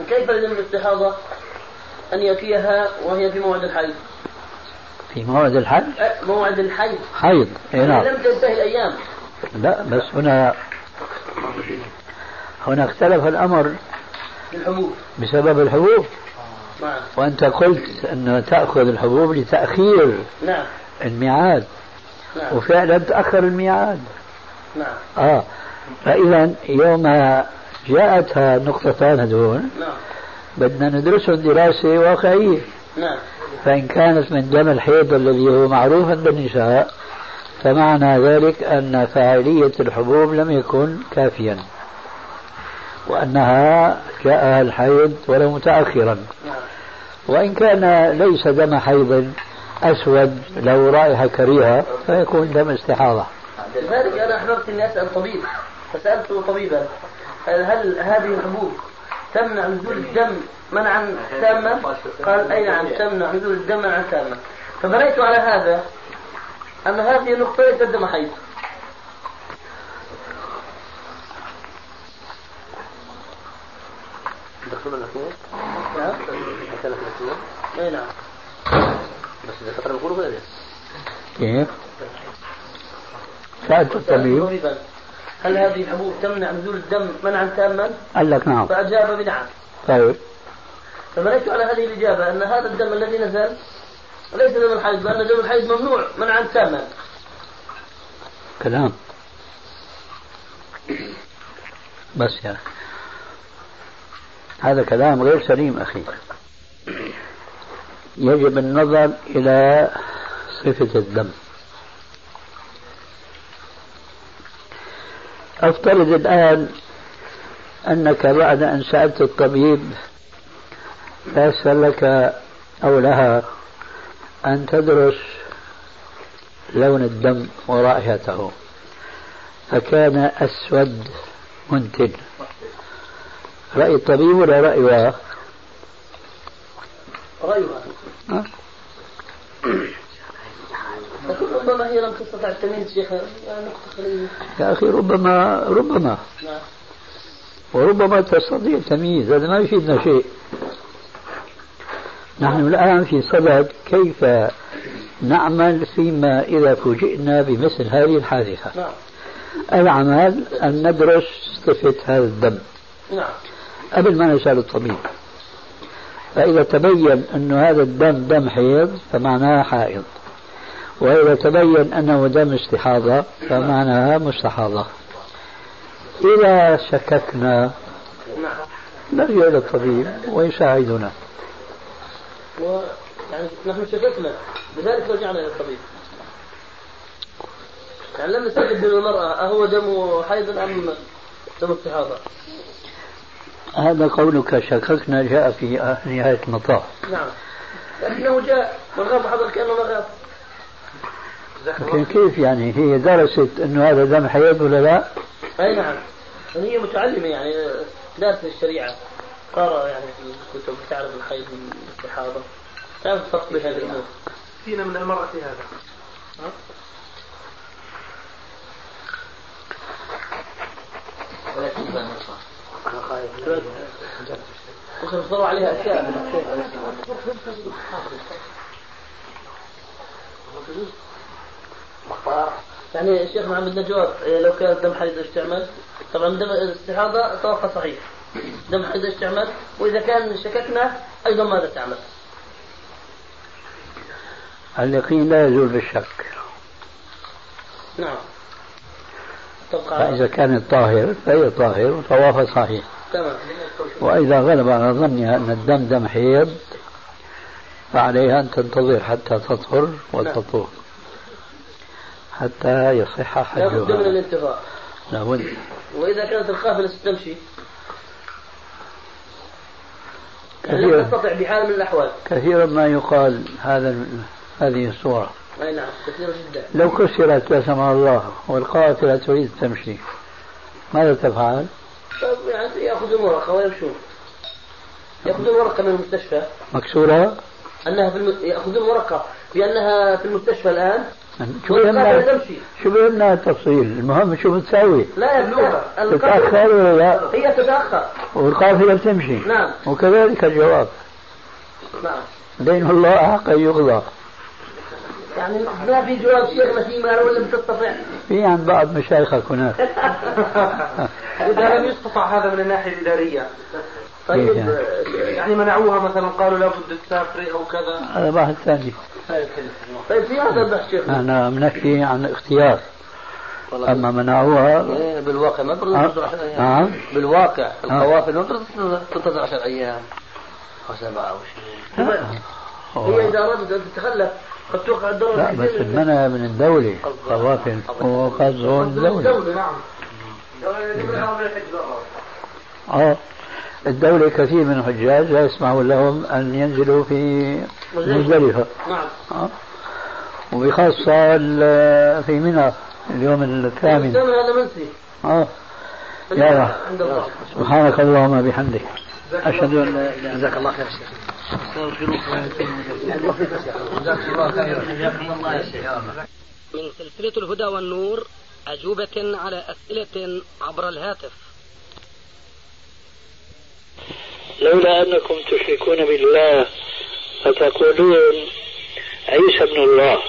كيف لدم الاستحاضة؟ أن يأتيها وهي في موعد الحيض. في موعد الحج؟ موعد الحيض. حيض إي نعم. لم تنتهي الأيام. لا بس هنا هنا اختلف الأمر. بالحبوب. بسبب الحبوب؟ نعم. وأنت قلت أن تأخذ الحبوب لتأخير نعم. الميعاد. نعم. وفعلا تأخر الميعاد. نعم. آه. فإذا يوم جاءتها نقطتان هذول نعم. بدنا ندرسهم دراسة واقعية. نعم. فإن كانت من دم الحيض الذي هو معروف عند النساء فمعنى ذلك أن فاعلية الحبوب لم يكن كافيا وأنها جاءها الحيض ولو متأخرا. نعم. وإن كان ليس دم حيض أسود له رائحة كريهة فيكون دم استحاضة لذلك أنا أحببت أني أسأل طبيب فسألت طبيبا هل هذه الحبوب تمنع نزول الدم منعا تاما؟ قال أي نعم تمنع نزول الدم منعا تاما فبنيت على هذا أن هذه النقطة ليست دم حيض دخلوا الاثنين؟ نعم دخل الاثنين؟ اي نعم. بس إذا فترة ولا كيف؟ سألت الطبيب هل هذه الحبوب تمنع نزول الدم منعا تاما؟ قال لك نعم. فأجاب بنعم. طيب. فبنيت على هذه الإجابة أن هذا الدم الذي نزل ليس دم الحيض لأن دم الحيض ممنوع منعا تاما. كلام. بس يا هذا كلام غير سليم أخي. يجب النظر إلى صفة الدم أفترض الآن أنك بعد أن سألت الطبيب فيسر لك أو لها أن تدرس لون الدم ورائحته فكان أسود منتن رأي الطبيب ولا رأيها؟ أه؟ لكن ربما هي لم تستطع التمييز شيخ. يعني نقطة خلية. يا أخي ربما ربما. نعم. وربما تستطيع تمييز هذا ما يفيدنا شيء. نحن الآن في صدد كيف نعمل فيما إذا فوجئنا بمثل هذه الحادثة. نعم. العمل أن ندرس صفة هذا الدم. نعم. قبل ما نسأل الطبيب. فإذا تبين أن هذا الدم دم حيض فمعناه حائض وإذا تبين أنه دم استحاضة فمعناها مستحاضة إذا شككنا نرجع إلى الطبيب ويساعدنا. يعني نحن شككنا لذلك رجعنا إلى الطبيب يعني لم نستجب من المرأة أهو دم حيض أم دم استحاضة؟ هذا قولك شككنا جاء في نهاية المطاف. نعم. لكنه جاء والغاب حضر كأنه ما غاب لكن كيف يعني؟ هي درست إنه هذا دم حيض ولا لا؟ أي نعم. هي متعلمة يعني دارسة الشريعة. قارئة يعني في الكتب تعرف الحيض من الاستحاضة تعرف الفرق بين هذه الأمور. فينا من المرة هذا. ولا تنسى تصور عليها أشياء يعني الشيخ محمد نجار إيه، لو كان دم حيض استعمال طبعا دم الاستحاضة توقع صحيح. دم حيض استعمال وإذا كان شككنا أيضا ماذا تعمل؟ اليقين لا يزول بالشك. نعم. تبقى فإذا كانت طاهر فهي طاهر وطوافها صحيح. تمام وإذا غلب على ظنها أن الدم دم حيض فعليها أن تنتظر حتى تطهر وتطوف. حتى يصح لابد من حجها الانتظار. لابد. وإذا كانت القافلة ستمشي كثيرا تستطيع بحال من الأحوال. كثيرا ما يقال هذا هذه الصورة. أي نعم كثير جدا. لو كسرت لا سمح الله والقافلة تريد تمشي ماذا تفعل؟ يعني يأخذون ورقة ويمشون. يأخذون ورقة من المستشفى. مكسورة؟ أنها في الم... يأخذون ورقة بأنها في المستشفى الآن. شو بهمنا شو بهمنا التفصيل المهم شو بتسوي؟ لا يبلغها تتأخر ولا لا؟ هي تتأخر. والقافلة بتمشي. نعم. وكذلك الجواب. نعم. دين الله أحق أن يقضى. يعني ما في جواب شيخنا في مال ولا بتستطيع في عن بعض مشايخك هناك. إذا لم يستطع هذا من الناحية الإدارية. كيف طيب يعني؟ يعني منعوها مثلا قالوا لابد تسافري أو كذا. هذا بحث ثاني. طيب في هذا البحث شيخنا أنا بنحكي عن اختيار. أما منعوها إيه، بالواقع ما برضى آه. تنتظر 10 أيام. نعم بالواقع القوافل ما برضى تنتظر 10 أيام. أو سبعة أو شيء هي إذا ارادت ان تتخلف قد توقع الدولة لا بس المنع من الدولة. قوافل هو قصد الدولة. الدولة نعم. آه. الدولة كثير من الحجاج لا يسمحوا لهم أن ينزلوا في مزدلفة. نعم. آه. وبخاصة في منى اليوم الثامن. الثامن هذا منسي. آه. الله. سبحانك اللهم بحمدك أشهد أن لا إله إلا جزاك الله خير شيخ. من سلسلة الهدى والنور أجوبة على أسئلة عبر الهاتف. لولا أنكم تشركون بالله فتقولون عيسى ابن الله.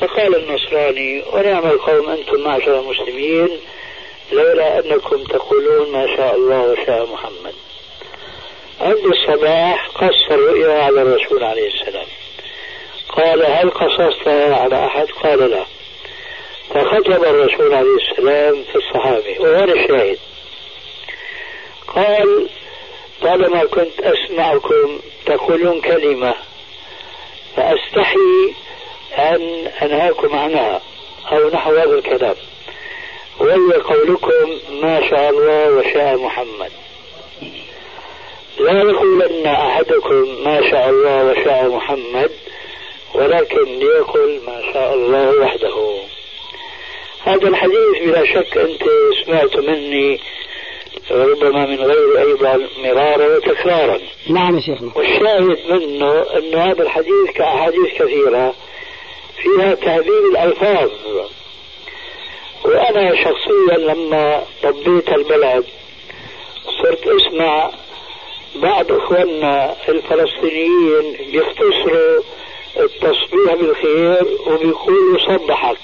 فقال النصراني ونعم القوم أنتم معشر المسلمين لولا أنكم تقولون ما شاء الله وشاء محمد. عند الصباح قص الرؤيا على الرسول عليه السلام. قال هل قصصتها على أحد؟ قال لا. فخطب الرسول عليه السلام في الصحابة وهذا الشاهد. قال طالما كنت أسمعكم تقولون كلمة فأستحي أن أنهاكم عنها أو نحو هذا الكلام. وهي قولكم ما شاء الله وشاء محمد. لا يقولن أحدكم ما شاء الله وشاء محمد ولكن ليقل ما شاء الله وحده. هذا الحديث بلا شك أنت سمعت مني ربما من غير أيضا مرارا وتكرارا. نعم يا شيخنا. والشاهد منه أن هذا الحديث كأحاديث كثيرة فيها تهذيب الألفاظ. وأنا شخصيا لما طبيت البلد صرت أسمع بعض إخواننا الفلسطينيين بيختصروا التصبيح بالخير وبيقولوا صبحك.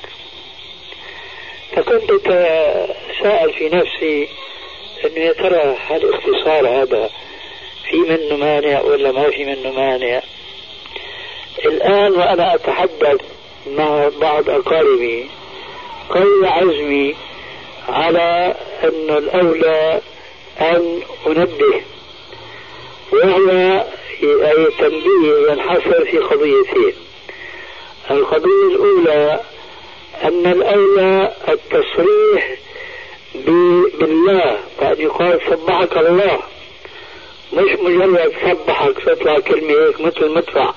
فكنت أتساءل في نفسي أنه يا ترى هل الاختصار هذا في منه مانع ولا ما في منه مانع الآن وأنا أتحدث مع بعض أقاربي قوي عزمي على أن الأولى أن أنبه وهو أي تنبيه ينحصر في قضيتين. القضية الأولى أن الأولى التصريح بالله فأن يقال سبحك الله. مش مجرد سبحك تطلع كلمة هيك مثل مدفع.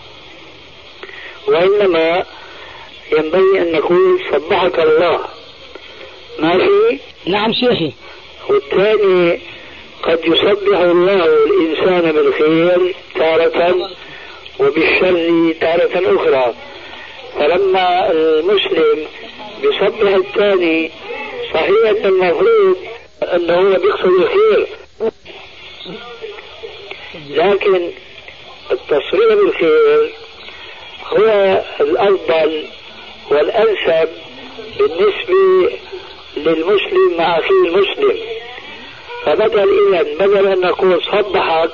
وإنما ينبغي أن نقول سبحك الله. ماشي؟ نعم شيخي. والثاني قد يسبح الله الإنسان بالخير تارة وبالشر تارة أخرى. فلما المسلم بيسبح الثاني صحيح أن المفروض أنه هو بيقصد الخير. لكن التصريح بالخير هو الأفضل والأنسب بالنسبة للمسلم مع أخيه المسلم. فبدل إذا بدل أن نقول صبحك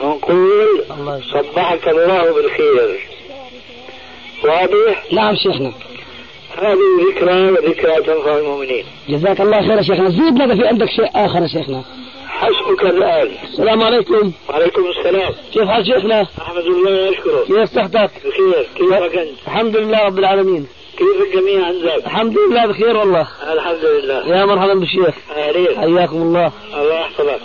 نقول صبحك الله بالخير. واضح؟ نعم شيخنا. هذه ذكرى وذكرى تنفع المؤمنين. جزاك الله خير شيخنا. زيد لنا في عندك شيء آخر شيخنا. حسبك الآن. السلام عليكم. وعليكم السلام. كيف حال شيخنا؟ أحمد الله أشكره. كيف صحتك؟ بخير. كيفك أنت؟ الحمد لله رب العالمين. كيف الجميع عندك الحمد لله بخير والله. الحمد لله. يا مرحبا بالشيخ. حياكم الله. الله يحفظك.